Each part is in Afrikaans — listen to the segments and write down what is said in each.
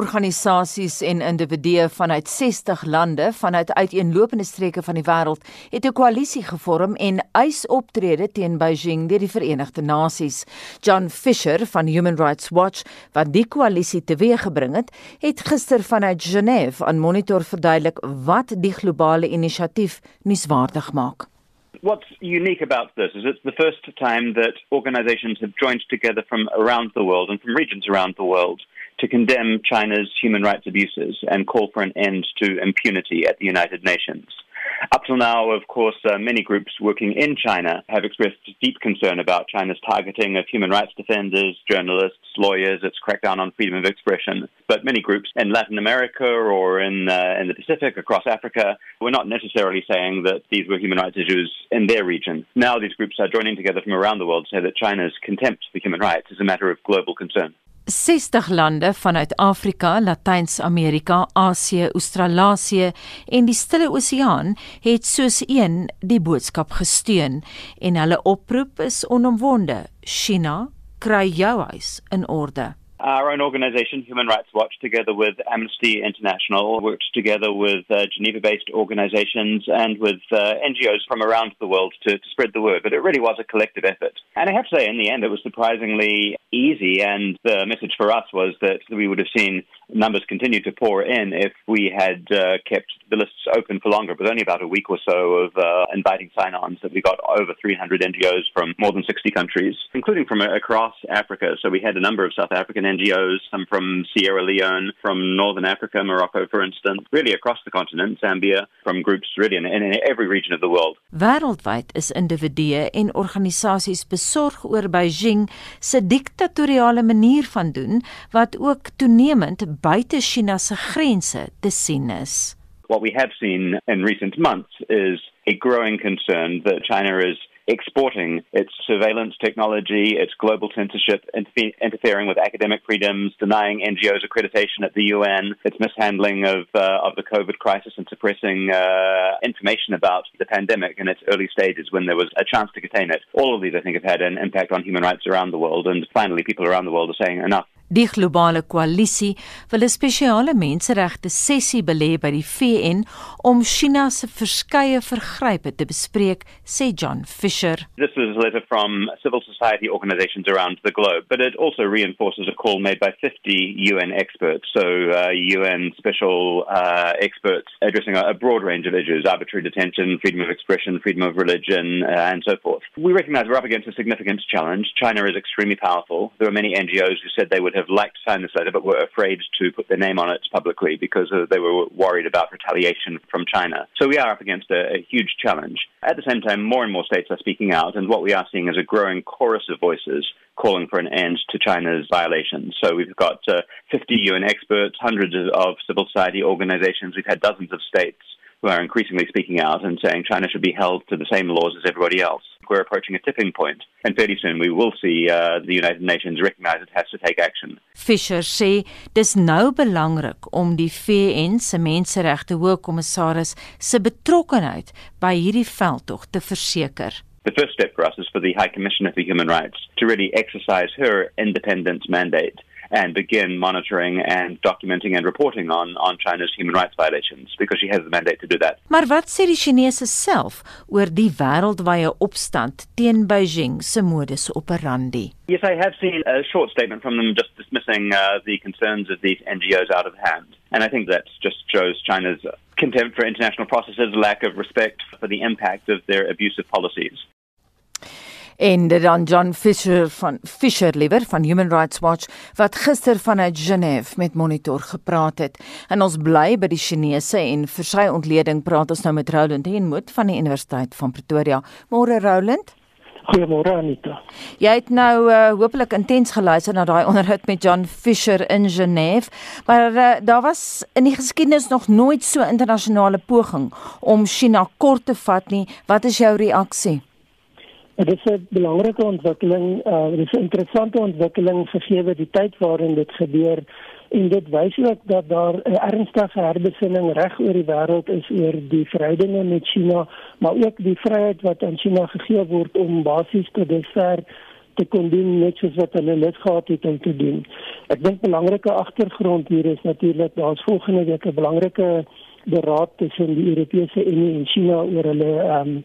Organisasies en individue vanuit 60 lande vanuit uiteenlopende streke van die wêreld het 'n koalisie gevorm en eis optrede teen Beijing deur die Verenigde Nasies. John Fisher van Human Rights Watch, wat die koalisie teweeggebring het, het gister vanuit Genève aan Monitor verduidelik wat die globale inisiatief nuuswaardig maak. What's unique about this is it's the first time that organizations have joined together from around the world and from regions around the world to condemn China's human rights abuses and call for an end to impunity at the United Nations. Up till now, of course, uh, many groups working in China have expressed deep concern about China's targeting of human rights defenders, journalists, lawyers, its crackdown on freedom of expression. But many groups in Latin America or in, uh, in the Pacific, across Africa, were not necessarily saying that these were human rights issues in their region. Now these groups are joining together from around the world to say that China's contempt for human rights is a matter of global concern. 60 lande vanuit Afrika, Latyns-Amerika, Asië, Australasie en die Stille Oseaan het soos een die boodskap gesteun en hulle oproep is onomwonde: China, kry jou huis in orde. Our own organization, Human Rights Watch, together with Amnesty International, worked together with uh, Geneva based organizations and with uh, NGOs from around the world to, to, spread the word. But it really was a collective effort. And I have to say, in the end, it was surprisingly easy. And the message for us was that we would have seen numbers continue to pour in if we had uh, kept the lists open for longer. It was only about a week or so of uh, inviting sign ons that we got over 300 NGOs from more than 60 countries, including from across Africa. So we had a number of South African NGOs, some from Sierra Leone, from Northern Africa, Morocco, for instance, really across the continent, Zambia, from groups really in, in every region of the world. Wêreldwyd is individue en organisasies besorg oor Beijing se diktatoriale manier van doen wat ook toenemend buite China se grense te sien is. What we have seen in recent months is a growing concern that China is exporting its surveillance technology, its global censorship, interfering with academic freedoms, denying NGOs accreditation at the UN, its mishandling of uh, of the COVID crisis, and suppressing uh, information about the pandemic in its early stages when there was a chance to contain it. All of these, I think, have had an impact on human rights around the world, and finally, people around the world are saying enough. Die globale koalisie wil 'n spesiale menseregte sessie belê by die VN om China se verskeie vergrype te bespreek, sê John Fisher. This is a letter from civil society organizations around the globe, but it also reinforces a call made by 50 UN experts, so uh, UN special uh, experts addressing a, a, broad range of issues, arbitrary detention, freedom of expression, freedom of religion, uh, and so forth. We recognize we're up against a significant challenge. China is extremely powerful. There are many NGOs who said they would have liked to sign this letter but were afraid to put their name on it publicly because uh, they were worried about retaliation from China. So we are up against a, a huge challenge. At the same time, more and more states are speaking out, and what we are seeing is a growing chorus of voices calling for an end to China's violations. So we've got uh, 50 UN experts, hundreds of civil society organizations. We've had dozens of states who are increasingly speaking out and saying China should be held to the same laws as everybody else. We're approaching a tipping point, and fairly soon we will see uh, the United Nations recognize it has to take action. Fisher sê dis nou belangrik om die VN se menseregte hoogkommissaris se betrokkeheid by hierdie veldtog te verseker. The first step for us is for the High Commissioner for Human Rights to really exercise her independent mandate and begin monitoring and documenting and reporting on on China's human rights violations because she has the mandate to do that. Maar wat sê die Chinese self oor die wêreldwye opstand teen Beijing se modus operandi? Yes, I have seen a short statement from them just dismissing uh, the concerns of these NGOs out of hand. And I think that just shows China's contempt for international processes, lack of respect for the impact of their abusive policies. En dit dan John Fisher van Fisher liewer van Human Rights Watch wat gister vanuit Genève met Monitor gepraat het. En ons bly by die Chinese en vir sy ontleding praat ons nou met Roland Henmoot van die Universiteit van Pretoria. Môre Roland. Goeiemôre Anita. Jy het nou uh, hopelik intens geluister na daai onderhoud met John Fisher in Genève, maar uh, daar was in die geskiedenis nog nooit so internasionale poging om China kort te vat nie. Wat is jou reaksie? Dit is 'n belangrike ontwikkeling, uh dit is 'n interessante ontwikkeling gegee die tyd waarin dit gebeur en dit wys ook dat daar 'n ernstige herbesinning reg oor die wêreld is oor die verhoudinge met China, maar ook die vryheid wat aan China gegee word om basies tot dusver te kon doen net soos wat hulle lus gehad het om te doen. Ek dink belangrike agtergrond hier is natuurlik daar's volgende week 'n belangrike beraad tussen die Europese Unie en China oor hulle um,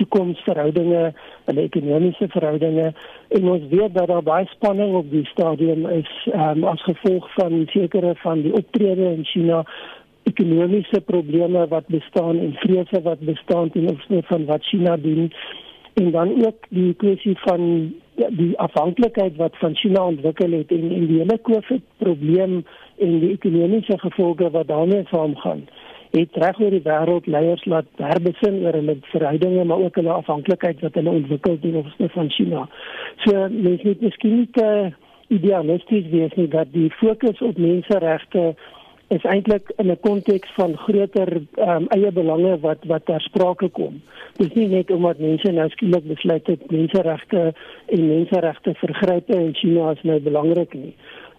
toekomsverhoudinge, hulle ekonomiese verhoudinge en ons weet dat daar baie spanning op die stadium is um, as gevolg van sekere van die optrede in China ekonomiese probleme wat bestaan en vrese wat bestaan ten opsigte van wat China doen en dan ook die kwessie van die afhanklikheid wat van China ontwikkel het en, en die hele COVID probleem en die ekonomiese gevolge wat daarmee saamgaan het reg oor die wêreld leiers laat herbesin oor hulle verhoudinge maar ook hulle afhanklikheid wat hulle ontwikkel teen opsigte van China. So mens moet miskien nie te idealisties wees nie dat die fokus op menseregte is eintlik in 'n konteks van groter um, eie belange wat wat ter sprake kom. Dis nie net omdat mense nou skielik besluit het menseregte en menseregte vergrype in China is nou belangrik nie.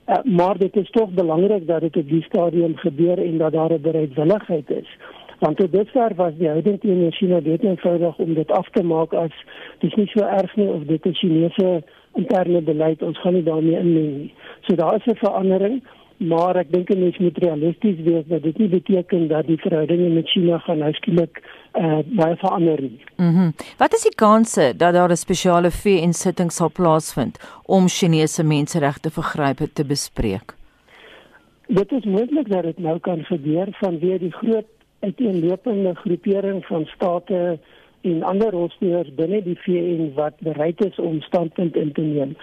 Uh, maar dit is tog belangrik dat dit op die stadium gebeur en dat daar 'n bereidwilligheid is. Want tot dusver was die houding teen China baie eenvoudig om dit af te maak as dis nie so erg nie of dit 'n Chinese interne beleid ons gaan nie daarmee inmeng nie. So daar is 'n verandering maar ek dink 'n mens moet realisties wees dat dit nie beteken dat die verhoudinge met China gaan nou skielik uh, baie verander nie. Mhm. Mm Wat is die kanse dat daar 'n spesiale VN-sitting sal plaasvind om Chinese menseregte vergrype te bespreek? Dit is moontlik dat dit nou kan gebeur vanweë die groot uiteenlopende groepering van state en ander rolspelers binne die VN wat bereid is om standpunt in te neem.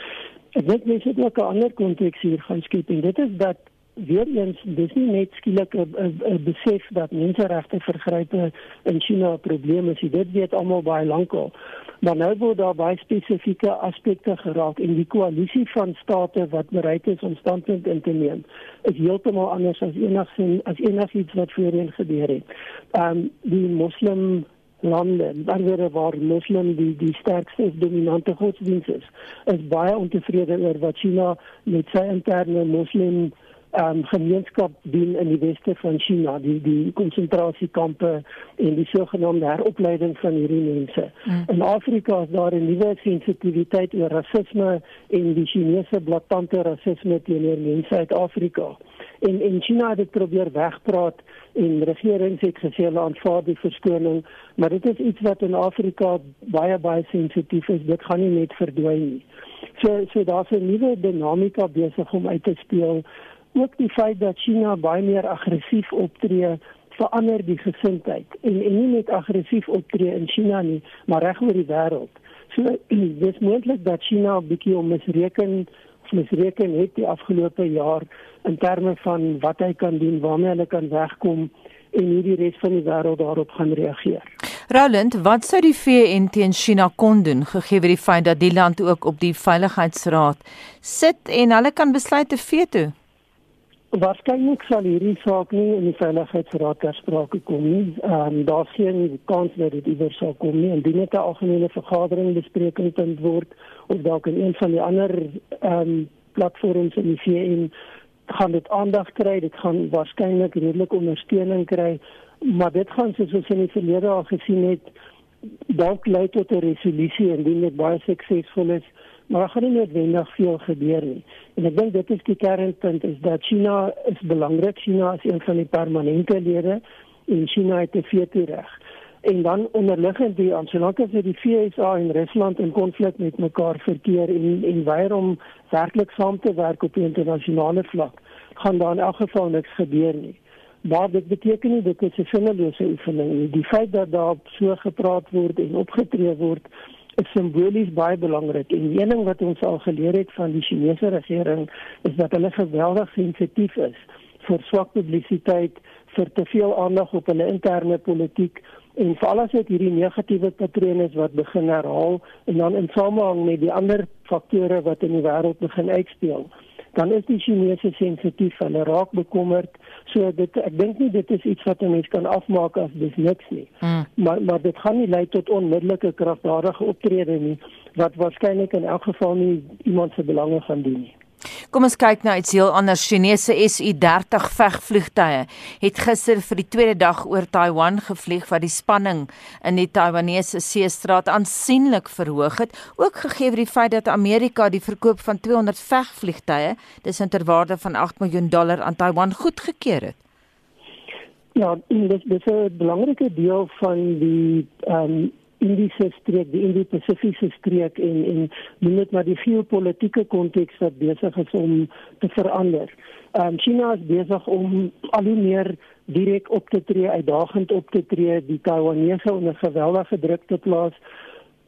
Ek dink mense het ook 'n ander konteks hier gaan skep en dit is dat weer eens dis nie net skielik 'n besef dat menseregte vergrype in China 'n probleem is. Dit weet almal baie lankal. Maar nou word daar baie spesifieke aspekte geraak en die koalisie van state wat bereid is om standpunt in te neem is heeltemal anders as enigsins as enigiets wat voorheen gebeur het. Ehm um, die moslim lande wanneer waar moslim die die sterkste dominante godsdienst is is baie ontevrede oor wat China met sy interne moslim um, gemeenskap doen in die weste van China die die konsentrasiekampe en die sogenaamde heropleiding van hierdie mense. Mm. In Afrika is daar 'n nuwe sensitiwiteit oor rasisme en die Chinese blaatante rasisme teenoor mense uit Afrika en en China het dit probeer wegpraat en regerings het gesê hulle aanvaar die verskoning maar dit is iets wat in Afrika baie baie sensitief is dit gaan nie net verdwyn nie so so daar's 'n nuwe dinamika besig om uit te speel ook die feit dat China baie meer aggressief optree verander die gesindheid en en nie net aggressief optree in China nie maar reg oor die wêreld so dis moontlik dat China 'n bietjie om misreken misreken het die afgelope jaar in terme van wat hy kan doen, waarmee hulle kan wegkom en hoe die res van die wêreld daarop gaan reageer. Roland, wat sou die VN teen China kon doen gegee die feit dat die land ook op die veiligheidsraad sit en hulle kan besluit te veto? Waarskynlik sal hierdie saak nie in die veiligheidsraad ter sprake kom nie. Ehm um, daar's geen kans dat dit iewers sal kom nie. Indien dit 'n algemene vergadering bespreking punt word of dalk in een van die ander ehm um, platforms in die VN gaan dit aandag kry, dit gaan waarskynlik redelik ondersteuning kry, maar dit gaan soos ons in die verlede al gesien het dalk lei tot 'n resolusie indien dit baie suksesvol is, maar daar gaan nie noodwendig veel gebeur nie. En ek dink dit is die kernpunt is dat China is belangrik, China is een van die permanente lede en China het 'n veto reg en dan onderliggend die aan solank as die FSA en Rusland in konflik met mekaar verkeer en en weier om werklik saam te werk op internasionale vlak. Gaan daar in elk geval niks gebeur nie. Maar dit beteken nie dit is 'n sinnelose oefening nie. Die feit dat daar so gepraat word en opgetree word is simbolies baie belangrik. En een ding wat ons al geleer het van die Chinese regering is dat hulle geweldig sensitief is vir swak publisiteit vir te veel aandag op hulle interne politiek en veral as dit hierdie negatiewe patrone is wat begin herhaal en dan in samehang met die ander faktore wat in die wêreld begin uitspeel dan is die Chinese sensitief. Hulle raak bekommerd. So dit ek dink nie dit is iets wat 'n mens kan afmaak as dis niks nie. Mm. maar maar dit gaan nie lei tot onmiddellike kragtadige optrede nie wat waarskynlik in elk geval nie iemand se belange gaan dien nie Kom ons kyk nou iets heel anders. Chinese SU-30 vegvliegtuie het gister vir die tweede dag oor Taiwan gevlieg wat die spanning in die Taiwanese seestraat aansienlik verhoog het, ook gegee word die feit dat Amerika die verkoop van 200 vegvliegtuie, dis interwaarde van 8 miljoen dollar aan Taiwan goedgekeur het. Ja, dit is 'n belangrike deel van die ehm um, Indiese streek, die Indo-Pasifiese streek en en noem dit maar die geopolitiese konteks wat besig is om te verander. Ehm um, China is besig om al hoe meer direk op te tree, uitdagend op te tree, die Taiwanese onder geweldige druk te plaas.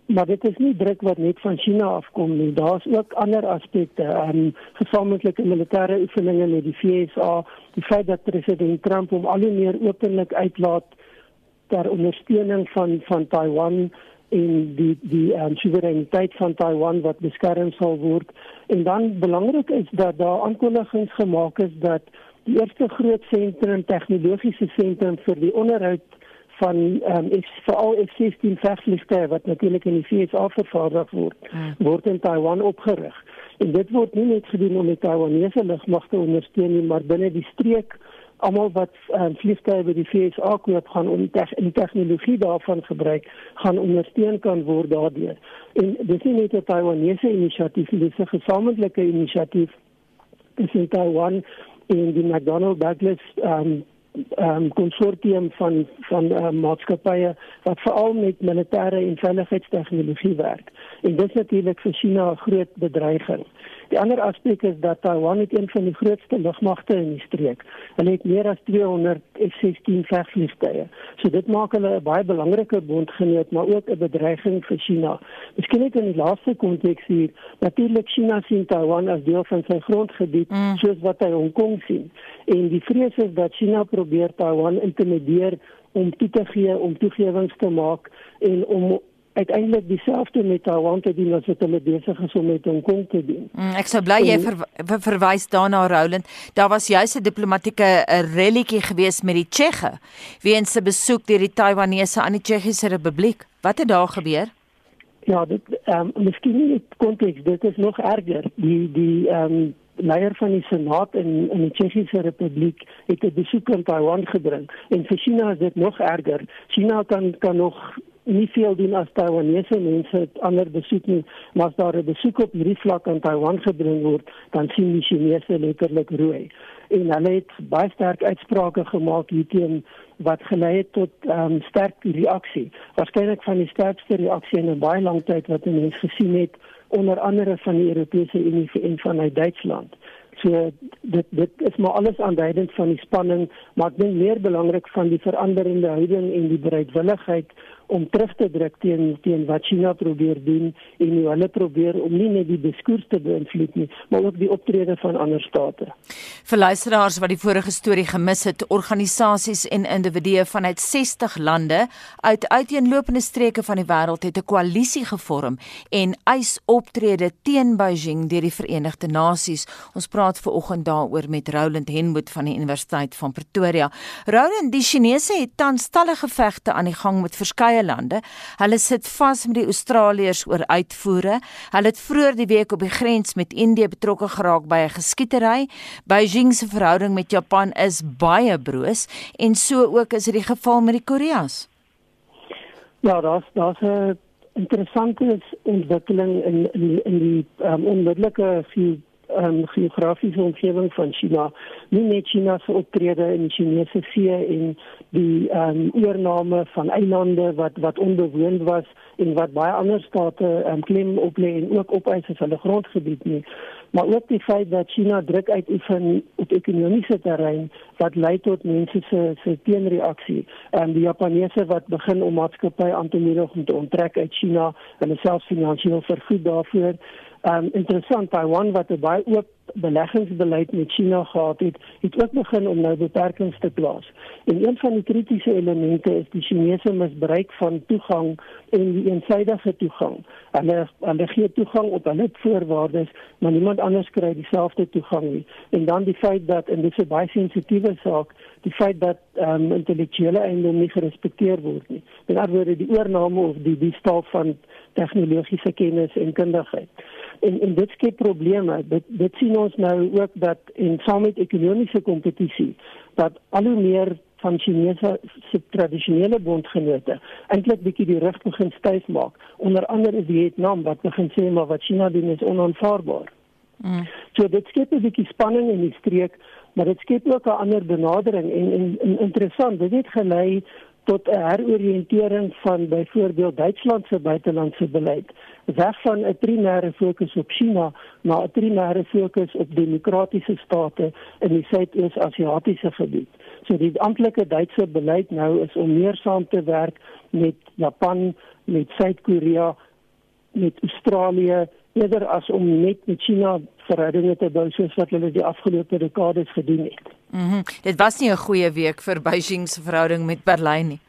Maar dit is nie druk wat net van China afkom nie. Daar's ook ander aspekte, ehm um, gesamentlike militêre oefeninge met die VSA, die feit dat president Trump hom al hoe meer openlik uitlaat ter ondersteuning van van Taiwan en die die um, soewereiniteit van Taiwan wat beskerm sal word. En dan belangrik is dat daar aankondigings gemaak is dat die eerste groot sentrum tegnologiese sentrum vir die onderhoud van ehm um, veral F16 vegvliegtuie wat natuurlik in die VS vervaardig word, hmm. word in Taiwan opgerig. En dit word nie net gedoen om die Taiwanese lugmagte ondersteun nie, maar binne die streek almal wat um, vliegtuie by die FSA koop gaan om die, die tegnologie daarvan gebruik gaan ondersteun kan word daardeur. En dis nie net 'n Taiwanese inisiatief, dis 'n gesamentlike inisiatief tussen Taiwan en die McDonnell Douglas um, um, konsortium van van uh, maatskappye wat veral met militêre en veiligheidstegnologie werk. En dit is natuurlik vir China 'n groot bedreiging. Die ander aspek is dat Taiwan het een van die grootste lugmagte in die streek. Hulle het meer as 200 F-16 vegvliegtuie. So dit maak hulle 'n baie belangrike bondgenoot, maar ook 'n bedreiging vir China. Miskien net in die laaste konteks hier, natuurlik China sien Taiwan as deel van sy grondgebied, mm. soos wat hy Hong Kong sien. En die vrees is dat China probeer Taiwan intimideer om toe te gee, om toegewings te maak en om uiteindelik dieselfde met Taiwan te doen as wat hulle besig is om met Hong Kong te doen. Mm, ek sou bly jy ver, ver, verwys daarna Roland. Daar was juis 'n diplomatieke relletjie gewees met die Tsjegge weens 'n besoek deur die Taiwanese aan die Tsjechiese Republiek. Wat het daar gebeur? Ja, dit ehm um, miskien nie konteks, dit is nog erger. Die die ehm um, leier van die Senaat in in die Tsjechiese Republiek het 'n besoek aan Taiwan gebring en vir China is dit nog erger. China kan kan nog nie veel doen as Taiwanese mense ander besoek nie, maar as daar 'n besoek op hierdie vlak aan Taiwan gebring word, dan sien die Chinese letterlik rooi. En hulle het baie sterk uitsprake gemaak hierteen wat gelei het tot um, sterk reaksie. Waarskynlik van die sterkste reaksie in 'n baie lang tyd wat mense gesien het onder andere van die Europese Unie en van Duitsland. So dit dit is maar alles aanduidend van die spanning, maar ek dink meer belangrik van die veranderende houding en die bereidwilligheid om terug te druk teen teen wat China probeer doen en hoe hulle probeer om nie net die diskurs te beïnvloed nie, maar ook die optrede van ander state. Vir luisteraars wat die vorige storie gemis het, organisasies en individue vanuit 60 lande uit uiteenlopende streke van die wêreld het 'n koalisie gevorm en eis optrede teen Beijing deur die Verenigde Nasies. Ons praat ver oggend daaroor met Roland Henwood van die Universiteit van Pretoria. Roland, die Chinese het tans talle gevegte aan die gang met verskeie verskeie lande. Hulle sit vas met die Australiërs oor uitvoere. Hulle het vroeër die week op die grens met Indië betrokke geraak by 'n geskietery. Beijing se verhouding met Japan is baie broos en so ook is dit die geval met die Koreas. Ja, daar's daar's 'n interessante ontwikkeling in in in die um, onmiddellike um, geografiese omgewing van China. Nie net China se optrede in die Chinese see en die um, oorname van eilande wat wat onbewoond was en wat baie ander state um, klem op lê en ook opeis as hulle grondgebied nie maar ook die feit dat China druk uitoefen op ekonomiese terrein wat lei tot mense se se teenreaksie. En die Japaneese wat begin om maatskappye aan te moedig om te onttrek uit China en selfs finansiëel vergoed daarvoor. Um interessant Taiwan wat 'n baie oop beleggingsbeleid met China gehad het, het ook begin om nou beperkings te plaas. En een van die kritiese elemente is die Chinese misbruik van toegang en die eensydige toegang. Hulle hulle gee toegang op hulle voorwaardes, maar niemand anders kry dieselfde toegang nie. En dan die feit dat in 'n baie sensitiewe saak die feit dat ehm um, intellektuele eiendom nie gerespekteer word nie. Met ander woorde die oorname of die die staal van tegnologiese kennis en kundigheid. En en dit skep probleme. Dit dit sien ons nou ook dat in saam met ekonomiese kompetisie dat al hoe meer van Chinese se tradisionele bondgenote eintlik bietjie die rug begin styf maak. Onder andere Vietnam wat begin sê maar wat China doen is onaanvaarbaar. Mm. So dit skep 'n bietjie spanning in die streek, maar dit skep ook 'n ander benadering en, en, en interessant, dit het gelei tot 'n heroriëntering van byvoorbeeld Duitsland se buitelandse beleid weg van 'n primêre fokus op China na 'n primêre fokus op demokratiese state in die Suidoos-Asiatiese gebied. So die amptelike Duitse beleid nou is om meer saam te werk met Japan, met Suid-Korea, met Australië eerder as om net met China verhoudinge te bou soos wat hulle die afgelope dekades gedoen het. Mhm. Mm dit was nie 'n goeie week vir Beijing se verhouding met Berlyn nie.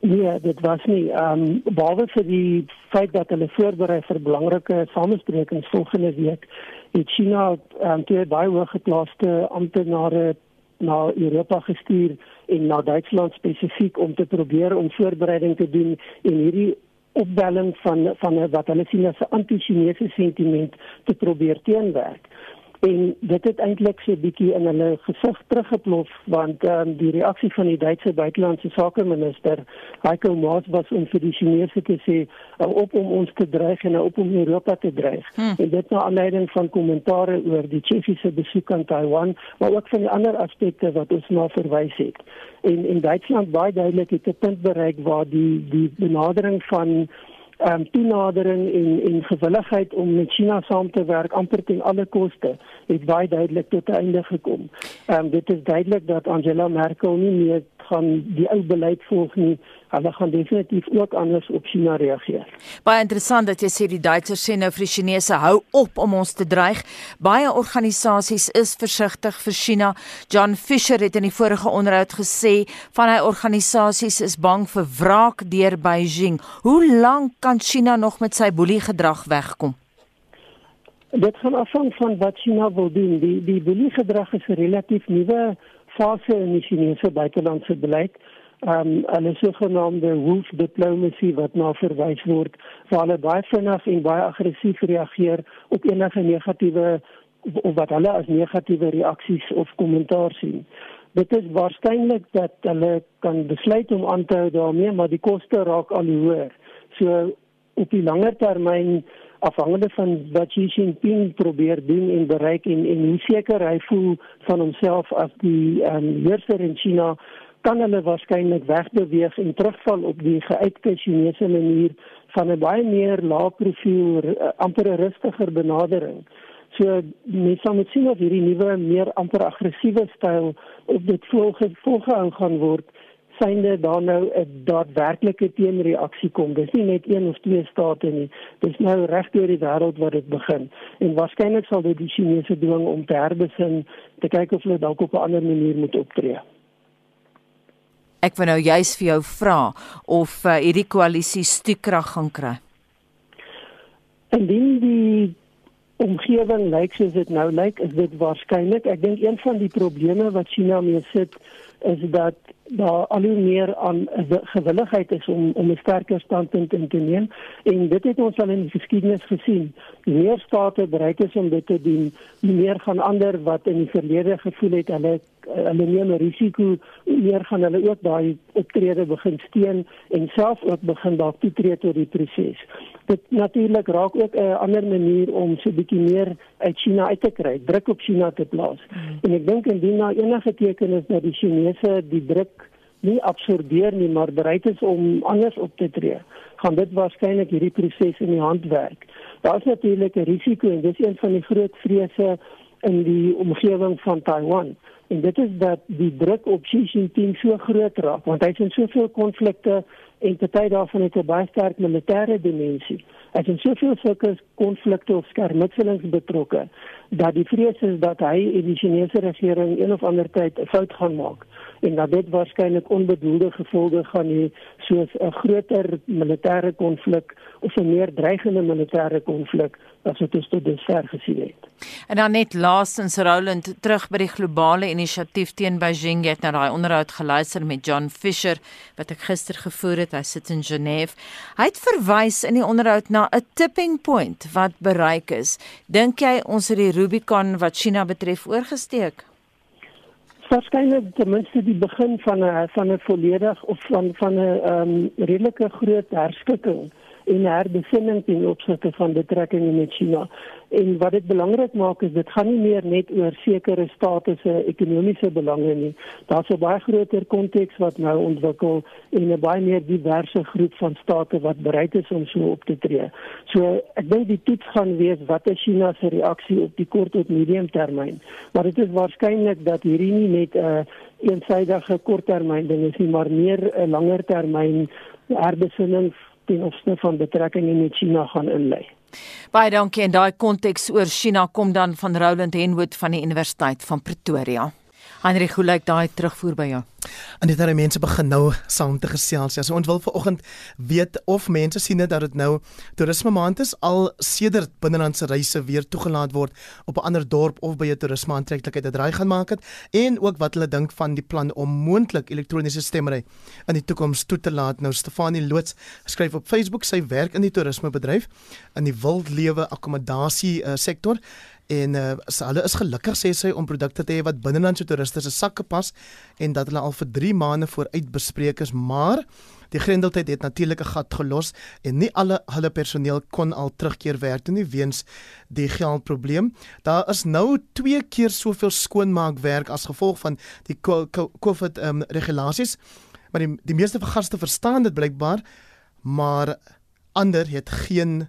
Nee, dit was nie. Ehm um, behalwe vir die feit dat hulle voorberei vir belangrike samesprekings volgende week, het China ehm um, twee baie hooggeplaaste amptenare na Europa gestuur en na Duitsland spesifiek om te probeer om voorbereiding te doen en hierdie opbelling van van wat hulle sien as 'n anti-Chinese sentiment te probeer teenwerk en dit het eintlik so 'n bietjie in hulle gesig teruggeplof want um, die reaksie van die Duitse buitelandse sake minister Heiko Maas was om vir die Chinese te sê uh, op om ons te dreig en op om Europa te dreig hmm. en dit na aanleiding van kommentare oor die Tsjechiese besoek aan Taiwan maar ook van die ander aspekte wat ons na verwys het en in Duitsland baie duidelik het 'n punt bereik waar die die benadering van ehm um, toenadering en en gewilligheid om met China saam te werk amper ten alle koste het baie duidelik tot 'n einde gekom. Ehm um, dit is duidelik dat Angela Merkel nie meer gaan die ou beleid volg nie. Hulle gaan definitief ook anders op China reageer. Baie interessant dat jy sê die Duitsers sê nou vir die Chinese hou op om ons te dreig. Baie organisasies is versigtig vir China. John Fisher het in die vorige onderhoud gesê van hy organisasies is bang vir wraak deur Beijing. Hoe lank kan China nog met sy boelie gedrag wegkom? Dit gaan afhang van wat China wil doen. Die die boelie gedrag is 'n relatief nuwe fase in die Chinese buitelandse beleid. Um hulle sogenaamde wolf diplomacy wat na verwys word, waar hulle baie vinnig en baie aggressief reageer op enige negatiewe of wat hulle as negatiewe reaksies of kommentaar sien. Dit is waarskynlik dat hulle kan besluit om aan te hou daarmee, maar die koste raak al hoër. So op die langer termyn afhangende van wat Xi Jinping probeer doen en bereik en en hoe seker hy voel van homself as die um, heerser in China kan hulle waarskynlik wegbeweeg en terugval op die geuite Chinese manier van 'n baie meer lae profiel uh, amper rustiger benadering. So mens sal moet sien of hierdie nuwe meer amper aggressiewe styl op dit volge volgehou gaan word synde daar nou 'n daadwerklike teenreaksie kom. Dis nie net een of twee state nie. Dis nou reg deur die wêreld waar dit begin. En waarskynlik sal dit die Chinese dwing om te herbesin te kyk of hulle dalk op 'n ander manier moet optree. Ek wil nou juis vir jou vra of uh, hierdie koalisie stukrag gaan kry. Indien die omgewing lyk soos dit nou lyk, is dit waarskynlik. Ek dink een van die probleme wat China mee sit is dat daar al hoe meer aan gewilligheid is om om 'n sterker standpunt in te neem en dit het ons al in die geskiedenis gesien. Die meer state bereid is om dit te doen, die meer gaan ander wat in die verlede gevoel het hulle hulle neem 'n risiko, meer gaan hulle ook daai optrede begin steun en self ook begin dalk toetree tot die proses. Dit natuurlik raak ook 'n ander manier om so 'n bietjie meer uit China uit te kry, druk op China te plaas. Hmm. En ek dink indien daar enige teken is dat die Chinese die druk nie absorbeer nie, maar bereid is om anders op te tree, gaan dit waarskynlik hierdie proses in die hand werk. Daar is natuurlik 'n risiko en dis een van die groot vrese in die omgewing van Taiwan. En dit is dat die druk op Xi Jinping so groot raak, want hy in soveel konflikte en party daarvan het 'n baie sterk militêre dimensie. As in soveel sulke konflikte of skermutselings betrokke dat die vrees is dat hy en die Chinese regering een of ander tyd 'n fout gaan maak en dat dit waarskynlik onbedoelde gevolge gaan hê soos 'n groter militêre konflik of 'n meer dreigende militêre konflik as wat ons tot dusver gesien het. En dan net laasens Roland terug by die globale inisiatief teen Beijing het na daai onderhoud geluister met John Fisher wat ek gister gevoer het. Hy sit in Genève. Hy het verwys in die onderhoud na 'n tipping point wat bereik is. Dink jy ons het die Rubicon wat China betref oorgesteek? waarskynlik ten minste die begin van 'n van 'n volledig of van van 'n ehm um, redelike groot herskikking en herbesinning ten opsigte van betrekkinge met China. En wat dit belangrik maak is dit gaan nie meer net oor sekere state se ekonomiese belange nie. Daar's 'n baie groter konteks wat nou ontwikkel en 'n baie meer diverse groep van state wat bereid is om so op te tree. So ek dink die toets gaan wees wat is China se reaksie op die kort tot medium termyn. Maar dit is waarskynlik dat hierdie nie net 'n uh, eensydige korttermyn ding is nie, maar meer 'n langer termyn herbesinning ten opsigte van betrekkinge met China gaan inlei. Baie dankie en daai konteks oor China kom dan van Roland Henwood van die Universiteit van Pretoria. Heinrich, hoe lyk daai terugvoer by jou? En dit het mense begin nou saam te gesels. Ja, so ons wil vanoggend weet of mense sien dit dat dit nou toerisme maand is al sedert binnelandse reise weer toegelaat word op 'n ander dorp of by 'n toerisme aantreklikheid dat ry gaan maak het en ook wat hulle dink van die plan om moontlik elektroniese stemmery in die toekoms toe te laat. Nou Stefanie Loots skryf op Facebook sy werk in die toerismebedryf in die wildlewe akkommodasie uh, sektor en uh, hulle is gelukkig sê sy om produkte te hê wat binnelandse toeriste se sakke pas en dat hulle al vir 3 maande vooruit bespreek is. Maar die grendeltyd het natuurlik 'n gat gelos en nie alle hulle personeel kon al terugkeer werk toe nie weens die geldprobleem. Daar is nou twee keer soveel skoonmaakwerk as gevolg van die COVID um, regulasies maar die, die meeste gaste verstaan dit blykbaar maar ander het geen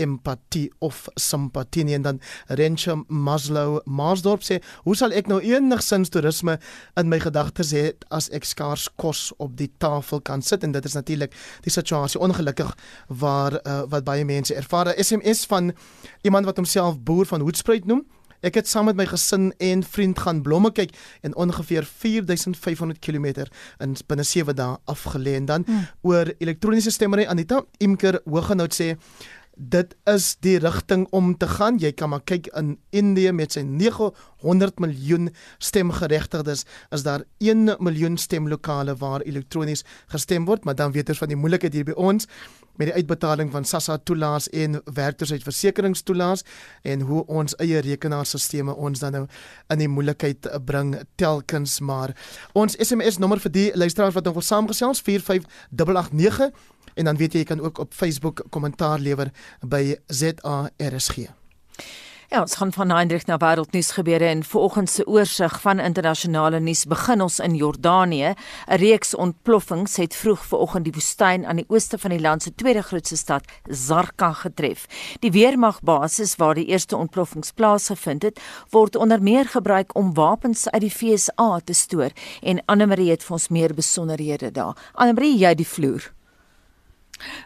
empatie of simpatie nie. En dan Rensha Maslow Marsdorp sê hoe sal ek nou enigsins toerisme in my gedagtes hê as ek skaars kos op die tafel kan sit? En dit is natuurlik die situasie ongelukkig waar uh, wat baie mense ervaar. 'n SMS van iemand wat homself boer van Hoedspruit noem. Ek het saam met my gesin en vriend gaan blomme kyk en ongeveer 4500 km in binne 7 dae afgelê. En dan hmm. oor elektroniese stemmery Anita Imker Hoogenout sê dit is die rigting om te gaan. Jy kan maar kyk in Indië met sy 900 miljoen stemgeregtigdes, is daar 1 miljoen stemlokale waar elektronies gestem word, maar dan weet ons van die moeilikheid hier by ons met die uitbetaling van SASSA toelaas en werkloosheidversekeringstoelaas en hoe ons eie rekenaarstelsels ons dan nou in die moeilikheid bring telkens maar ons SMS nommer vir die luisteraars wat nog wil saamgesels 45889 en dan weet jy jy kan ook op Facebook kommentaar lewer by ZARSG. Ja, ons gaan van Hendrik na wêreldnuus gebeure en vanoggend se oorsig van internasionale nuus begin ons in Jordanië. 'n Reeks ontploffings het vroeg vanoggend die woestyn aan die ooste van die land se tweede grootste stad, Zarqa, getref. Die weermagbasis waar die eerste ontploffings plaasgevind het, word onder meer gebruik om wapens uit die VSA te stoor en Anne Marie het vir ons meer besonderhede daar. Anne Marie, jy die vloer.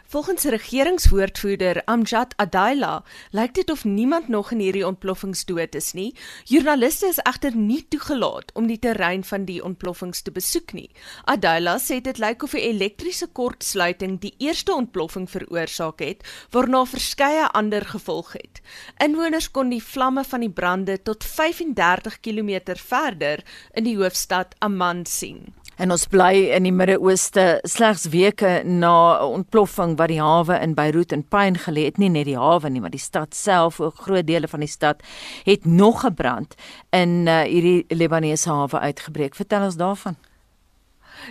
Volgens regeringswoordvoerder Amjad Adaila lyk dit of niemand nog in hierdie ontploffings dood is nie. Joernaliste is egter nie toegelaat om die terrein van die ontploffings te besoek nie. Adaila sê dit lyk of 'n elektriese kortsluiting die eerste ontploffing veroorsaak het, waarna verskeie ander gevolg het. Inwoners kon die vlamme van die brande tot 35 km verder in die hoofstad Amman sien. En ons bly in die Midde-Ooste slegs weke na 'n ontploffing wat die hawe in Beirut en pyn gelê het, nie net die hawe nie, maar die stad self, ook groot dele van die stad het nog gebrand in uh, hierdie Libanese hawe uitgebreek. Vertel ons daarvan.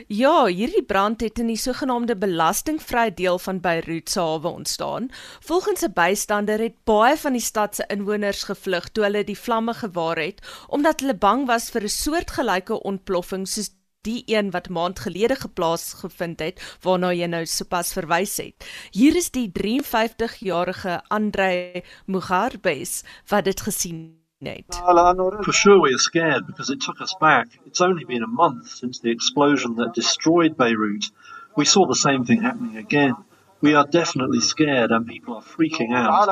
Ja, hierdie brand het in die sogenaamde belastingvrye deel van Beirut se hawe ontstaan. Volgens 'n bystander het baie van die stad se inwoners gevlug toe hulle die vlamme gewaar het omdat hulle bang was vir 'n soortgelyke ontploffing soos die een wat maand gelede geplaas gevind het waarna jy nou sopas verwys het. Hier is die 53-jarige Andre Mugarbes wat dit gesien het. For sure we are scared because it took us back. It's only been a month since the explosion that destroyed Beirut. We saw the same thing happening again. we are definitely scared and people are freaking out.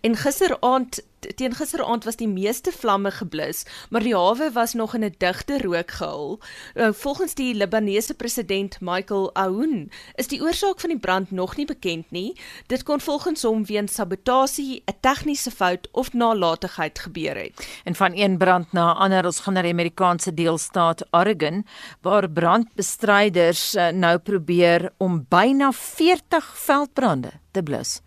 En gisteraand teen gisteraand was die meeste vlamme geblus, maar die hawe was nog in 'n digte rookgehul. Nou, volgens die Libanese president Michael Aoun is die oorsaak van die brand nog nie bekend nie. Dit kon volgens hom weens sabotasie, 'n tegniese fout of nalatigheid gebeur het. En van een brand na 'n ander, ons gaan na die Amerikaanse deelstaat Oregon waar brandbestryders eh, nou probeer om byna 40 veldbrande te blus.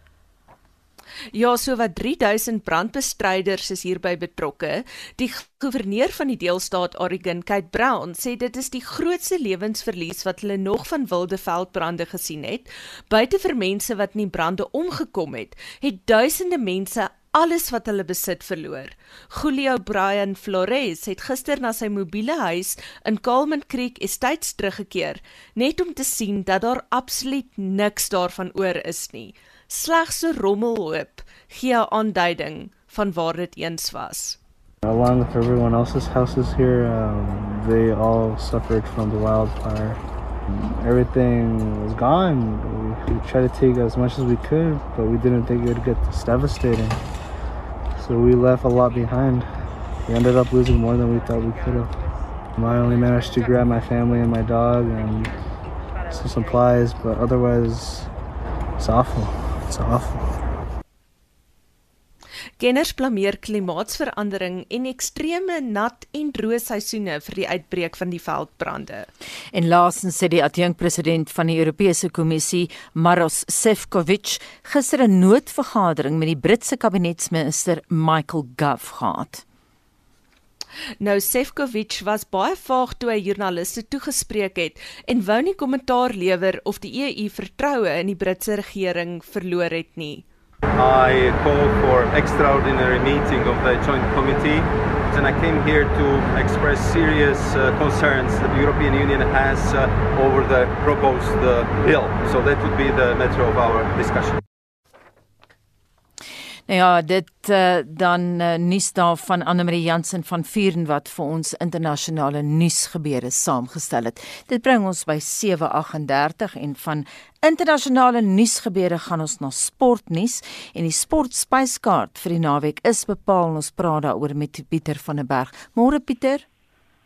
Ja, so wat 3000 brandbestryders is hierby betrokke. Die goewerneur van die deelstaat Oregon, Kate Brown, sê dit is die grootste lewensverlies wat hulle nog van wilde veldbrande gesien het. Buite vir mense wat in die brande omgekom het, het duisende mense alles wat hulle besit verloor. Julio Brian Flores het gister na sy mobiele huis in Calmon Creek Estates teruggekeer, net om te sien dat daar absoluut niks daarvan oor is nie slegs 'n rommelhoop gee 'n aanduiding van waar dit eens was. Along with everyone else's houses here, um, they all suffered from the wildfire. Everything was gone. We, we tried to take as much as we could, but we didn't think it would get this devastating. So we left a lot behind. We ended up losing more than we thought we could have. I only managed to grab my family and my dog and some supplies, but otherwise, it's awful. It's awful. Kenners blameer klimaatsverandering en ekstreme nat en droë seisoene vir die uitbreek van die veldbrande. En laasens sê die adjunkpresident van die Europese Kommissie, Maros Sefcovic, gister 'n noodvergadering met die Britse kabinetsminister Michael Gove gehad. Nou Sefcovic was baie vaag toe hy joernaliste toegespreek het en wou nie kommentaar lewer of die EU vertroue in die Britse regering verloor het nie. I call for extraordinary meeting of the joint committee and I came here to express serious uh, concerns that the European Union has uh, over the proposed uh, bill. So that would be the matter of our discussion. Nou ja, dit uh, dan uh, nuus daar van Anne Marie Jansen van Vuren wat vir ons internasionale nuusgebeure saamgestel het. Dit bring ons by 7:38 en van internasionale nuusgebeure gaan ons na sportnuus en die sportspyskaart vir die naweek is bepaal ons praat daaroor met Pieter van der Berg. Môre Pieter.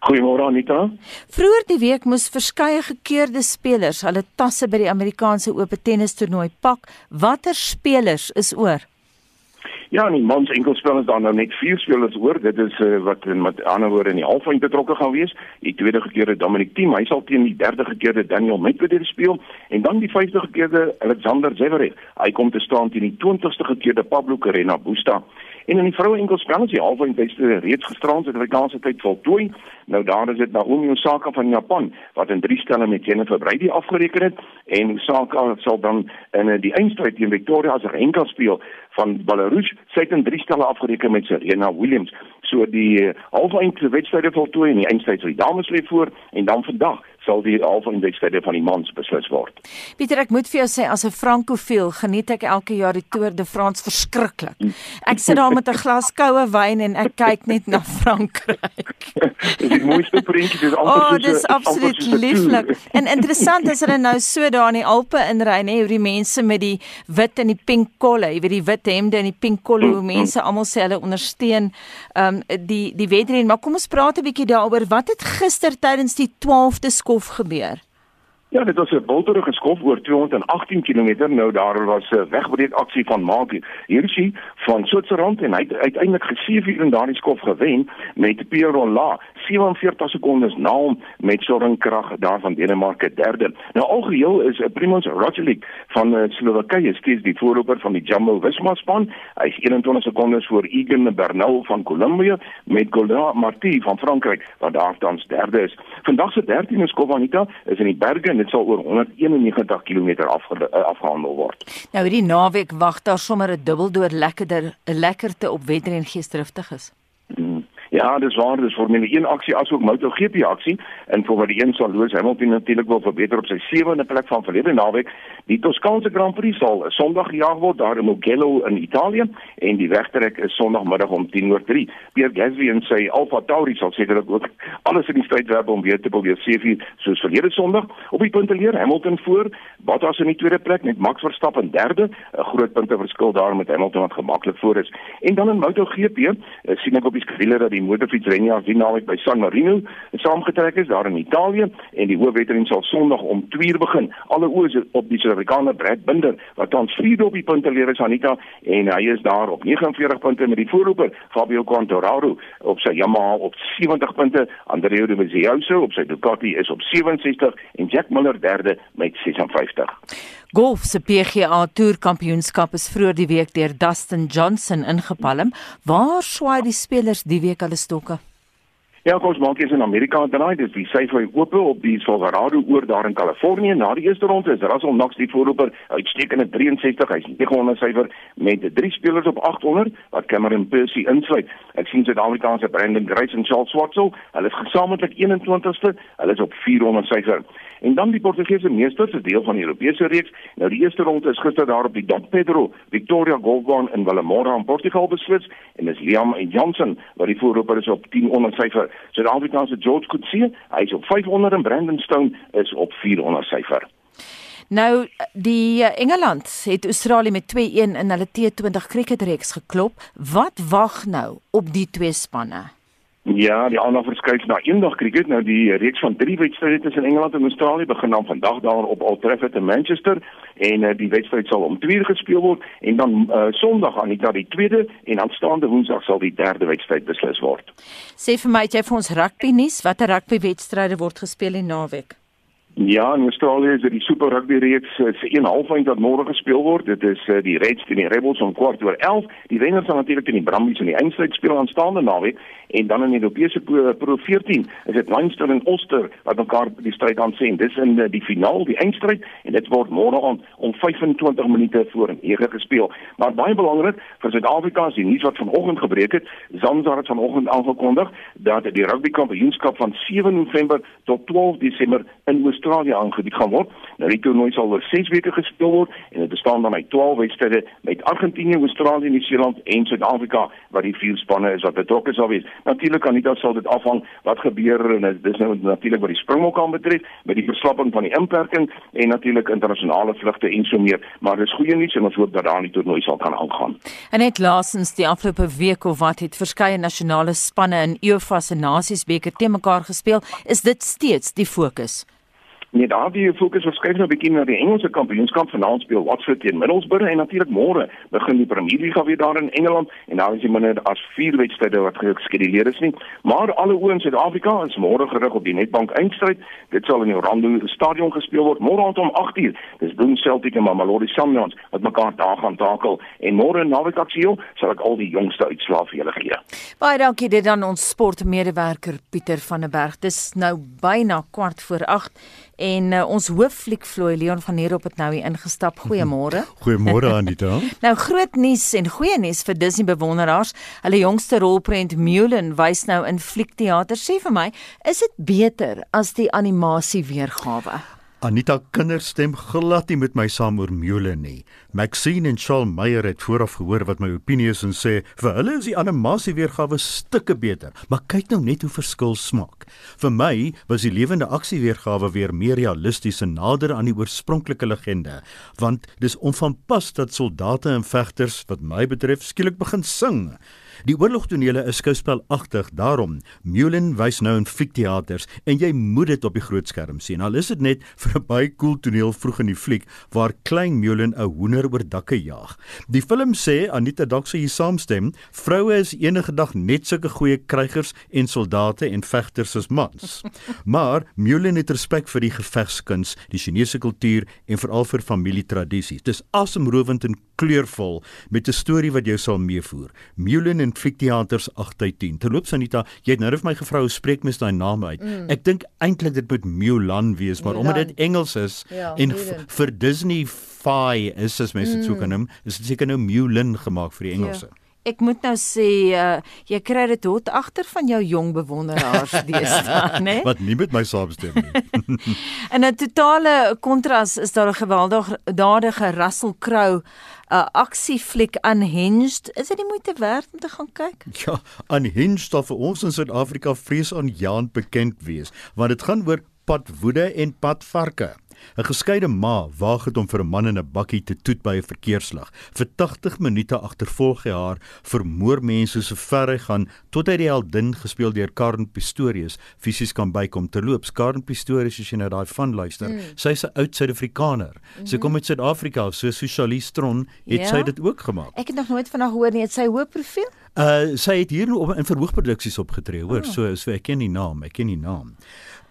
Goeiemôre Anita. Vroeger die week moes verskeie gekeerde spelers hulle tasse by die Amerikaanse Ope tennis toernooi pak. Watter spelers is oor? Ja, in die mans enkelspel is daar nou net vier spelers oor. Dit is uh, wat in met ander woorde in die halffinale betrokke gaan wees. Die tweede gekeerde Dominic Thiem, hy sal teen die derde gekeerde Daniel Medvedev speel en dan die vyfde gekeerde Alexander Zverev. Hy kom te staan teen die 20ste gekeerde Pablo Carreño Busta. En in die vroue enkelspel is die halffinale reeds gisterand se Amerikaanse tyd voltooi. Nou daar is dit Naomi Osaka van Japan wat in drie stelle met Jennifer Brady afgereken het en Osaka sal dan in die eindstryd teen Victoria Azarenka speel van Belarus. Sy het in drie stelle afgereken met Serena Williams. So die uh, halfeindse wedstryde voltooi en die eindstryd vir die dames lê voor en dan vandag sal die halfeindse wedstryde van die mans beslis word. Pieter, ek moet vir jou sê as 'n frankofiel geniet ek elke jaar die Tour de France verskriklik. Ek sit daar met 'n glas koue wyn en ek kyk net na Frankryk. die mooiste prentjie, dis amper oh, so. Oh, dis absoluut lieflik. En interessant is hulle nou so daar in die Alpe inry, nê, hoe die mense met die wit en die pink kolle, jy weet die wit hemde en die pink kolle, hoe mense almal sê hulle ondersteun um, die die wedren, maar kom ons praat 'n bietjie daaroor. Wat het gister tydens die 12de skof gebeur? Ja, dit was 'n bulderige skof oor 218 km. Nou daar was 'n wegbreek aksie van Mark Hirschi van Switserland en hy het uiteindelik ge-7 in daardie skof gewen met Pierre Rolla 47 sekondes na hom met Soren Krag daar van Denemarke derde. Nou algeheel is 'n Primoz Roglic van uh, Slowakye steeds die voorloper van die Jumbo Visma span. Hy is 21 sekondes voor Egan Bernal van Kolumbie met Gola Marti van Frankryk wat daar tans derde is. Vandag se 13de skof Anita is in die berge en dit sal oor 191 km afge eh, afgehandel word. Nou hierdie naweek wag daar sommer 'n dubbeldoor lekkerder 'n lekkerte op wedren geesdriftig is. Hmm. Ja, dis waar, dis Formule 1 aksie asook MotoGP aksie en vir wat die een sal Lewis Hamilton natuurlik wil verbeter op sy sewende plek van verlede naweek. Die Toskaanse Grand Prix sal Sondag gejaag word daar in Mugello in Italië en die wegtrek is Sondagmiddag om 10:03. Pierre Gasly en sy Alfa Tauri sal sekerlik ook alles in die stryd werp om weer te probeer seëvier soos verlede Sondag. Op die punte leer Hamilton voor, Bottas in die tweede plek met Max Verstappen derde, 'n groot punte verskil daar met Hamilton wat gemaklik voor is. En dan in MotoGP, eh, sien ek op die skedule dat die motorfietsrenjaer die naweek by San Marino saamgetrek is daar in Italië en die hoofwedren sal Sondag om 2uur begin. Alle oë is op die Suid-Afrikaner Brad Binder wat tans vierde op die punte lewer is Anita en hy is daar op 49 punte met die voorloper Fabio Quartararo op sy Yamaha op 70 punte. Andrea Dovizioso op sy Ducati is op 67 en Jack Miller derde met 56. Golf se PGA Tour Kampioenskap is vroeër die week deur Dustin Johnson ingepalm. Waar swaai die spelers die week hulle stokke? Ja, ons maak eens in Amerika draai, dis die syfer oop op die Silverado oor daar in Kalifornië. Na die eerste ronde is Russell Knox die voorloper, uitstekende 63, hy's 900 syfer met drie spelers op 800 wat Cameron Percy insluit. Ek sien Suid-Afrikaanse Brandon Grace en Charles Swartsel, hulle is gesamentlik 21ste, hulle is op 400 syfer. En dan die Portugese meesters, 'n deel van die Europese reeks. Nou die eerste ronde is gister daar op die Dom Pedro Victoria Golfbaan in Vilamora in Portugal beslis en dis Liam Johnson wat die voorloper is op 1000 syfer. Suid-Afrikaanse George Coetzee, hy is op 500 en Brandon Stone is op 400 syfer. Nou die eh, Engeland het Australië met 2-1 in hulle T20 cricketreeks geklop. Wat wag nou op die twee spanne? Ja, die aandag verskuif na eendag kriket. Nou die reeks van 3 wedstryde tussen Engeland en Australië begin dan vandag daar op Old Trafford in Manchester en uh, die wedstryd sal om 2 uur gespeel word en dan uh, Sondag aan die tweede en aanstaande Woensdag sal die derde wedstryd beslis word. Sê vir my, jy vir ons rugby nuus, watter rugby wedstryde word gespeel in naweek? Ja, in Australië is dit die Super Rugby reeks se een halfeind wat môre gespeel word. Dit is uh, die Reds teen die Rebels om kwart oor 11. Die wenners sal natuurlik teen die Brumbies in die eindstryd speel aanstaande naweek en dan in die Europese Pro, Pro 14 is dit Leinster en Ulster wat mekaar die stryd aan sien. Dis in uh, die finaal, die eindstryd en dit word môre aan om 25 minute voor 9 gespeel. Maar baie belangrik vir Suid-Afrika is die nuus wat vanoggend gebreek het. Zamzar het vanoggend aangekondig dat die rugby kampioenskap van 7 November tot 12 Desember in Oost Australië aangebied gaan word. Nou die toernooi sal oor 6 weke gespeel word en dit bestaan dan uit 12 wedstryde met Argentinië, Australië, Nieu-Seeland en Suid-Afrika wat die vier spanne is wat betrokke sal wees. Natuurlik kan dit sal dit afhang wat gebeur en dis nou natuurlik wat die springbok aan betref met die verslapping van die inperking en natuurlik internasionale vlugte en so meer, maar dis goeie nuus en ons hoop dat daar die toernooi sal kan aangaan. En net laasens die afgelope week of wat het verskeie nasionale spanne in UEFA se Nasiesbeker te mekaar gespeel, is dit steeds die fokus. Nee, daar die fokus verskuif nou 'n bietjie na die Engelse kampioenskap vanaand speel Watford teen Middlesbrough en natuurlik môre begin die Premier League weer daar in Engeland en daar is jy minder as vier wedstryde wat geskeduleer is nie. Maar alle oë in Suid-Afrika is môre gerig op die Nedbank eindstryd. Dit sal in die Orlando Stadion gespeel word môre aand om 8uur. Dis Bloem Celtic en Mamelodi Sundowns wat mekaar daar gaan takel en môre in Navigasie sal ek al die jongste uitslae vir julle gee. Baie dankie dit aan ons sportmedewerker Pieter van der Berg. Dis nou byna kwart voor 8 en uh, ons hooffliek vloei Leon van hier op het nou hier ingestap. Goeiemôre. Goeiemôre Anita. nou groot nuus en goeie nuus vir Disney bewonderaars. Hulle jongste rolprent Mulan wys nou in fliekteater. Sê vir my, is dit beter as die animasie weergawe? Anita kinderstem glad nie met my saam oor Mulan nie. Maxine en Charles Meyer het vooraf gehoor wat my opinie is en sê vir hulle is die animasie weergawe stukke beter. Maar kyk nou net hoe verskil smaak. Vir my was die lewende aksie weergawe weer meer realisties en nader aan die oorspronklike legende, want dis onvanpas dat soldate en vegters wat my betref skielik begin sing. Die oorlogtonele is skouspelagtig, daarom Mulan wys nou in fikteaters en jy moet dit op die groot skerm sien. Al is dit net vir 'n baie cool toneel vroeg in die fliek waar klein Mulan 'n hoender oor dakke jaag. Die film sê Anita dalk sou hier saamstem, vroue is enige dag net sulke goeie krygers en soldate en vegters as mans. Maar Mulan het respek vir die gevegskuns, die Chinese kultuur en veral vir familietradisies. Dis asemrowend en kleurvol met 'n storie wat jou sal meevoer. Mulan en Fikteaters 8 uit 10. Terloops Anita, jy het nou vir my gevra hoe spreek mens daai naam uit? Mm. Ek dink eintlik dit moet Mulan wees, maar Mulan. omdat dit Engels is ja, en vir Disney Fi is as mense dit mm. so kan noem, is dit seker nou Mulan gemaak vir die ja. Engelse. Ja. Ek moet nou sê uh, jy kry dit hot agter van jou jong bewonderaars deesdae, né? Wat nie met my saamstem nie. In 'n totale kontras is daar 'n geweldige dadige Russell Crowe 'n uh, aksiefliek Unhinged. Is dit die moeite werd om te gaan kyk? Ja, Unhinged sal vir ons in Suid-Afrika vrees aan Jaan bekend wees, want dit gaan oor padwoede en padvarke. 'n Geskeide ma waag dit om vir 'n man in 'n bakkie te toet by 'n verkeerslig. Vir 80 minute agtervolg hy haar, vermoor mense so ver hy gaan tot hy die heldin gespeel deur Karen Pistorius fisies kan bykom te loop. Karen Pistorius as jy nou daai van luister, mm. sy's 'n oud Suid-Afrikaner. Mm -hmm. Sy mhm. kom uit Suid-Afrika, so Socialist Tron het ja? sy dit ook gemaak. Ek het nog nooit van haar gehoor nie. Het sy hoë profiel? Uh sy het hier op in verhoogproduksies opgetree, hoor. Oh. So so ek ken die naam, ek ken die naam.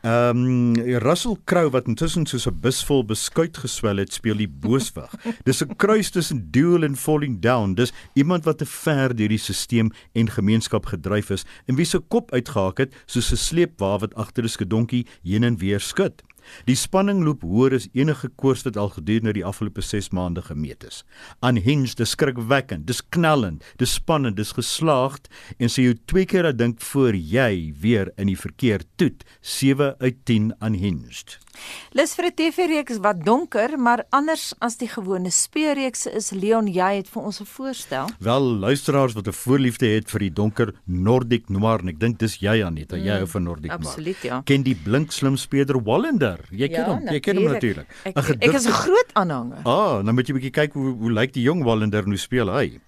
Ehm um, Russell Crowe wat intussen soos 'n bus vol beskuit geswel het, speel die booswig. Dis 'n kruis tussen Duel en Falling Down. Dis iemand wat te ver deur die stelsel en gemeenskap gedryf is en wie se kop uitgehaak het soos 'n sleepwa wat agter 'n skedonkie heen en weer skud. Die spanning loop hoër as enige koers wat al gedurende die afgelope 6 maande gemeet is. Unhinged, dis skrikwekkend, dis knallend, dis spannend, dis geslaagd en sê jy twee keer dat dink voor jy weer in die verkeer toet. 7 uit 10 Unhinged. Lus vir 'n TV-reeks wat donker, maar anders as die gewone speurreekse is Leon, jy het vir ons 'n voorstel. Wel, luisteraars wat 'n voorliefde het vir die donker Nordic noir, en ek dink dis jy Anita, mm, jy hou van Nordic noir. Absoluut, ja. Ken die blink slim speurder Wallander? Jy ken ja, hom, jy ken hom natuurlik. Ek, ek is 'n groot aanhanger. Ah, nou moet jy 'n bietjie kyk hoe hoe lyk die jong Wallander nou speel hy.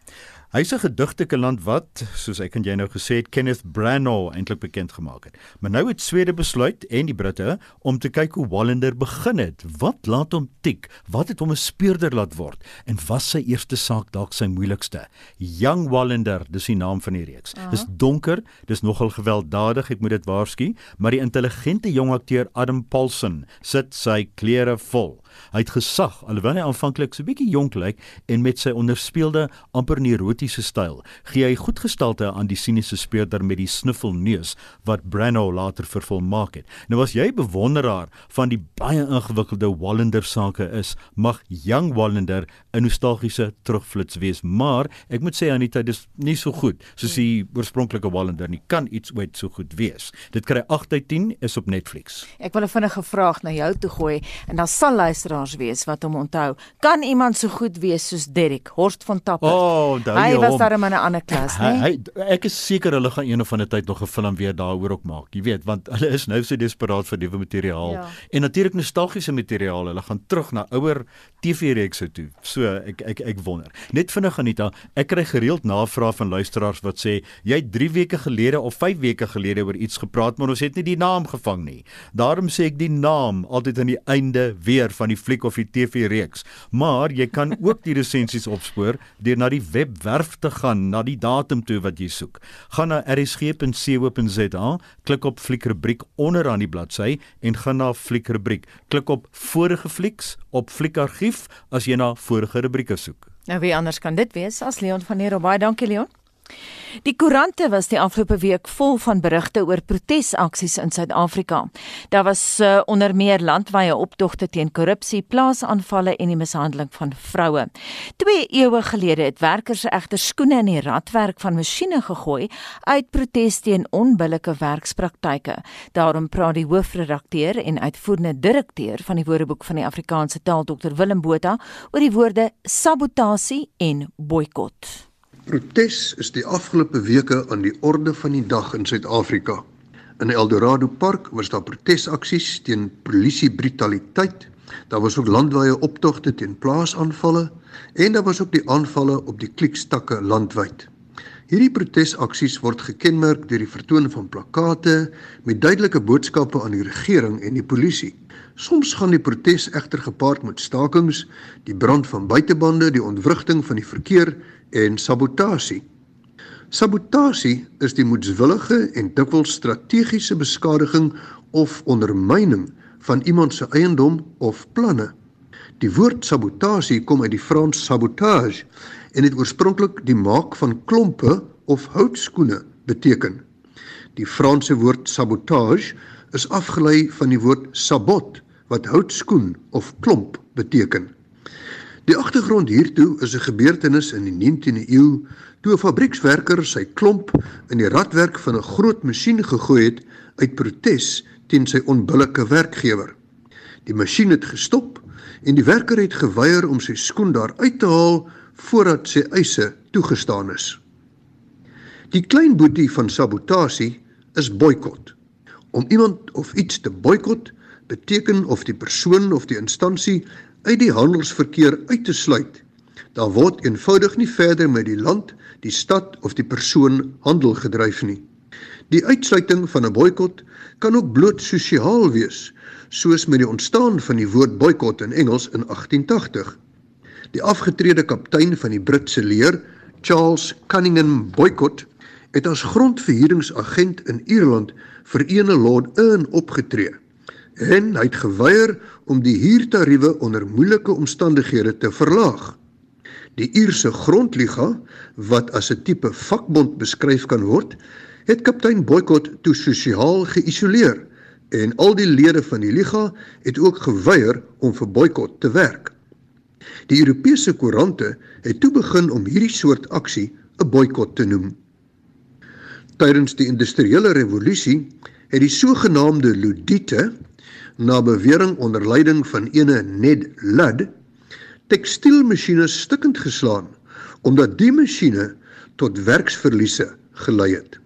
Hy's 'n gedigtelike land wat, soos ek en jy nou gesê het, Kenneth Branagh eintlik bekend gemaak het. Maar nou het Swede besluit en die Britte om te kyk hoe Wallander begin het. Wat laat hom tik? Wat het hom 'n speurder laat word? En was sy eerste saak dalk sy moeilikste? Young Wallander, dis die naam van die reeks. Uh -huh. Dis donker, dis nogal gewelddadig, ek moet dit waarsku, maar die intelligente jong akteur Adam Paulson sit sy klere vol. Hy het gesag alhoewel hy aanvanklik so bietjie jonk lyk en met sy onderspeelde amper neurotiese styl, gee hy goed gestalte aan die siniese speurder met die snuffelneus wat Branagh later vervolmaak het. Nou as jy bewonderaar van die baie ingewikkelde Wallander sake is, mag Young Wallander 'n nostalgiese terugflits wees, maar ek moet sê Anita, dis nie so goed soos die oorspronklike Wallander nie. Kan iets ooit so goed wees? Dit kry 8 uit 10 is op Netflix. Ek wil 'n vinnige vraag na jou toe gooi en dan sal luister luisteraars wees wat hom onthou. Kan iemand so goed wees soos Derek Horst van Tapper? Oh, hy was daar in 'n ander klas, né? Hy, hy ek is seker hulle gaan een of ander tyd nog 'n film weer daaroor ook maak. Jy weet, want hulle is nou so desperaat vir nuwe materiaal ja. en natuurlik nostalgiese materiaal. Hulle gaan terug na ouer TV-reekse toe. So ek ek ek wonder. Net vinnig Anita, ek kry gereeld navrae van luisteraars wat sê jy 3 weke gelede of 5 weke gelede oor iets gepraat, maar ons het nie die naam gevang nie. Daarom sê ek die naam altyd aan die einde weer van die fliek of die TV-reeks. Maar jy kan ook die resensies opspoor deur na die webwerf te gaan, na die datum toe wat jy soek. Gaan na rsg.co.za, klik op fliekrubriek onderaan die bladsy en gaan na fliekrubriek. Klik op vorige flieks op fliekargief as jy na vorige rubrieke soek. Nou wie anders kan dit wees as Leon van der Rooi. Dankie Leon. Die koerante was die afgelope week vol van berigte oor protesaksies in Suid-Afrika. Daar was uh, onder meer landwyse optogte teen korrupsie, plaasaanvalle en die mishandeling van vroue. 2 eeue gelede het werkers egter skoene in die radwerk van masjiene gegooi uit protes teen onbillike werkspraktyke. Daarom praat die hoofredakteur en uitvoerende direkteur van die Woordeboek van die Afrikaanse taal, Dr Willem Botha, oor die woorde sabotasie en boikot. Protes is die afgelope weke aan die orde van die dag in Suid-Afrika. In Eldorado Park was daar protesaksies teen polisie brutaliteit. Daar was ook landwyse optogte teen plaasaanvalle en daar was ook die aanvalle op die klikstakke landwyd. Hierdie protesaksies word gekenmerk deur die vertoon van plakate met duidelike boodskappe aan die regering en die polisie. Soms gaan die protes egter gepaard met stakings, die brand van buitebande, die ontwrigting van die verkeer en sabotasie. Sabotasie is die moedswillige en dikwels strategiese beskadiging of ondermyning van iemand se eiendom of planne. Die woord sabotasie kom uit die Frans sabotage en dit oorspronklik die maak van klompe of houtskoene beteken. Die Franse woord sabotage is afgelei van die woord sabot wat houtskoen of klomp beteken. Die agtergrond hiertoe is 'n gebeurtenis in die 19de eeu Toe 'n fabriekswerker sy klomp in die radwerk van 'n groot masjien gegooi het uit protes teen sy onbillike werkgewer. Die masjien het gestop en die werker het geweier om sy skoen daar uit te haal voordat sy eise toegestaan is. Die klein boetie van sabotasie is boikot. Om iemand of iets te boikot beteken of die persoon of die instansie uit die handelsverkeer uit te sluit. Daar word eenvoudig nie verder met die land, die stad of die persoon handel gedryf nie. Die uitsluiting van 'n boikot kan ook bloot sosiaal wees, soos met die ontstaan van die woord boikot in Engels in 1880. Die afgetrede kaptein van die Britse leer, Charles Cunningham Boycott, het as grondverhuuringsagent in Ierland vir ene Lord Earn opgetree en hy het geweier om die huurtariewe onder moeilike omstandighede te verlaag. Die Ierse Grondliga, wat as 'n tipe vakbond beskryf kan word, het kaptein Boycott toe sosiaal geïsoleer en al die lede van die liga het ook geweier om vir Boycott te werk. Die Europese koerante het toe begin om hierdie soort aksie 'n boikot te noem. Tydens die industriële revolusie het die sogenaamde Ludiete na bewering onder leiding van ene Ned Ludd tekstielmasjiene stukkend geslaan omdat die masjiene tot werksverliese gelei het.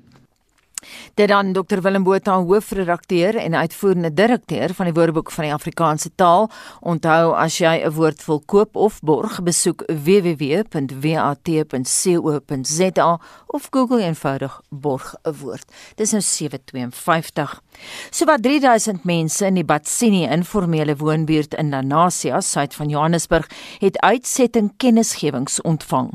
Dit dan Dr Willem Botha, hoofredakteur en uitvoerende direkteur van die Woordeboek van die Afrikaanse Taal. Onthou as jy 'n woord wil koop of borg, besoek www.wat.co.za of Google eenvoudig borg 'n woord. Dis nou 752. Sowat 3000 mense in die Batsini informele woonbuurt in Nanasia, suid van Johannesburg, het uitsetting kennisgewings ontvang.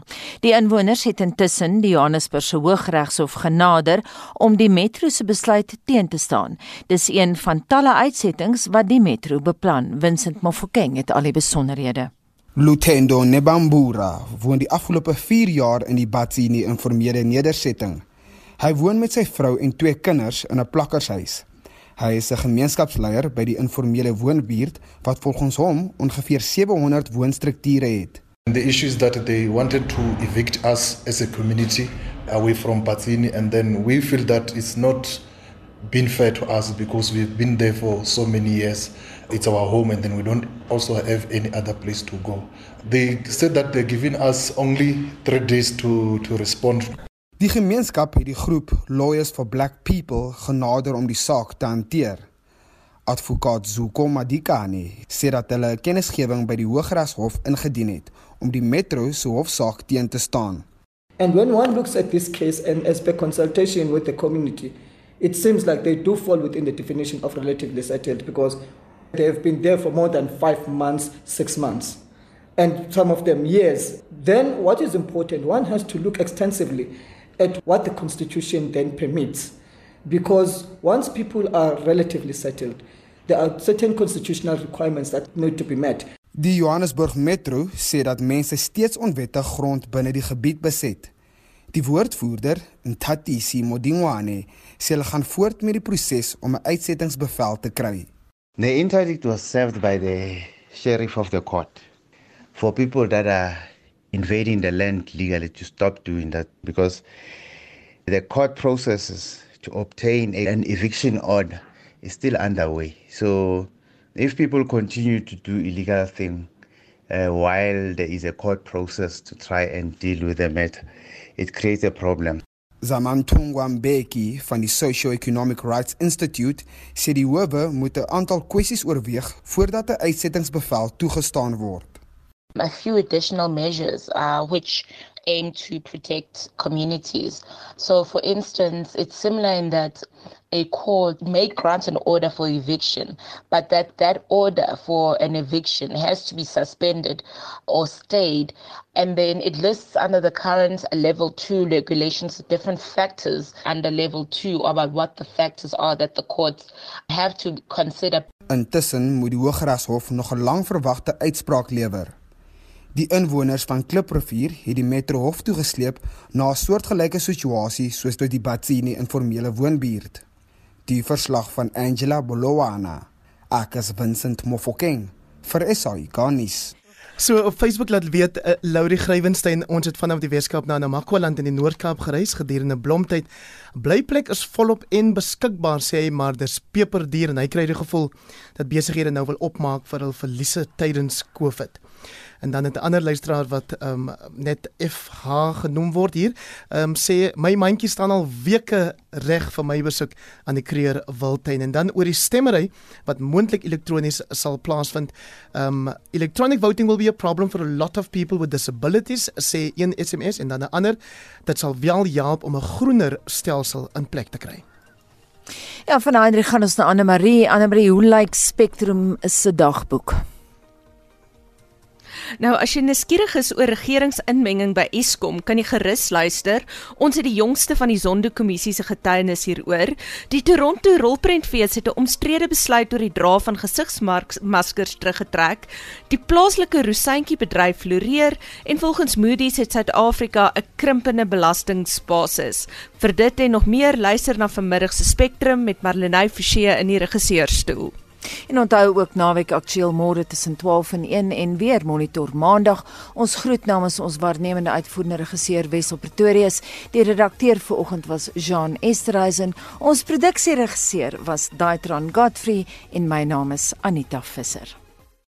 Die inwoners het intussen die Johannesburgse Hooggeregshof genader om die metro se besluit teen te staan. Dis een van talle uitsettings wat die metro beplan. Vincent Mofokeng het al die besonderhede. Lutendo Nebambura woon die afgelope 4 jaar in die Batsini informele nedersetting. Hy woon met sy vrou en twee kinders in 'n plakkershuis. Hy is 'n gemeenskapsleier by die informele woonbuurt wat volgens hom ongeveer 700 woonstrukture het. The issue is that they wanted to evict us as a community away from Batsini and then we feel that it's not been fair to us because we've been there for so many years. It's our home and then we don't also have any other place to go. They said that they're giving us only 3 days to to respond. Die gemeenskap het die groep Lawyers for Black People genader om die saak te hanteer. Advokaat Zuko Madikani sê dat hulle 'n kennisgewing by die Hooggeregshof ingedien het om die metro se hofsaak teen te staan. And when one looks at this case and as per consultation with the community, it seems like they do fall within the definition of relatively settled because they have been there for more than five months, six months, and some of them years. Then, what is important, one has to look extensively at what the Constitution then permits. Because once people are relatively settled, there are certain constitutional requirements that need to be met. Die Johannesburg Metro sê dat mense steeds onwettig grond binne die gebied beset. Die woordvoerder, Ntatisi Modingwane, sê hulle gaan voort met die proses om 'n uitsettingsbevel te kry. The interdict was served by the sheriff of the court for people that are invading the land legally to stop doing that because the court processes to obtain an eviction order is still underway. So if people continue to do illegal things uh, while there is a court process to try and deal with the matter, it creates a problem. Zamantungwa Mbeki van die Socio-Economic Rights Institute sê die howe moet 'n aantal kwessies oorweeg voordat 'n uitsettingsbevel toegestaan word. A few additional measures uh, which aim to protect communities. So, for instance, it's similar in that a court may grant an order for eviction, but that that order for an eviction has to be suspended or stayed. And then it lists under the current level two regulations different factors under level two about what the factors are that the courts have to consider. Intussen moet die Hooggeregshof nog 'n lang verwagte uitspraak lewer. Die inwoners van Kliprivier het die Metro Hof toe gesleep na 'n soortgelyke situasie soos by die Batsini informele woonbuurt. Die verslag van Angela Bolowana, Akas Vincent Mofokeng vir SAI Garnis. So op Facebook laat weet uh, Laurie Grywenstein ons het vanaf die Weskaap na Namakwaland in die Noord-Kaap gereis gedurende blomtyd. Blyplek is volop en beskikbaar sê hy, maar dis peperduur en hy kry die gevoel dat besighede nou wil opmaak vir hul verliese tydens Covid en dan 'n ander luisteraar wat ehm um, net FH genoem word hier, ehm um, sê my mandjie staan al weke reg vir my besoek aan die Kreer Wildtuin en dan oor die stemmery wat moontlik elektronies sal plaasvind. Ehm um, electronic voting will be a problem for a lot of people with disabilities sê een SMS en dan 'n ander dit sal wel help om 'n groener stelsel in plek te kry. Ja, van Hendrik gaan ons na Anne Marie. Anne Marie, hoe lyk Spectrum se dagboek? Nou as jy nuuskierig is oor regeringsinmenging by Eskom, kan jy gerus luister. Ons het die jongste van die Zondo-kommissie se getuienis hieroor. Die Toronto Rolprentfees het 'n omstrede besluit oor die dra van gesigsmaskers teruggetrek. Die plaaslike rosyntjie bedryf floreer en volgens Moody's het Suid-Afrika 'n krimpende belastingbasis. Vir dit en nog meer luister na vanmiddag se Spectrum met Marlenae Forsie in die regisseurstoel. En onthou ook naweek aktueel môre tussen 12 en 1 en weer monitor maandag. Ons groet namens ons waarnemende uitvoerende regisseur Wessel Pretorius. Die redakteur vir oggend was Jean Esterhuizen. Ons produksieregisseur was Daitron Godfrey en my naam is Anita Visser.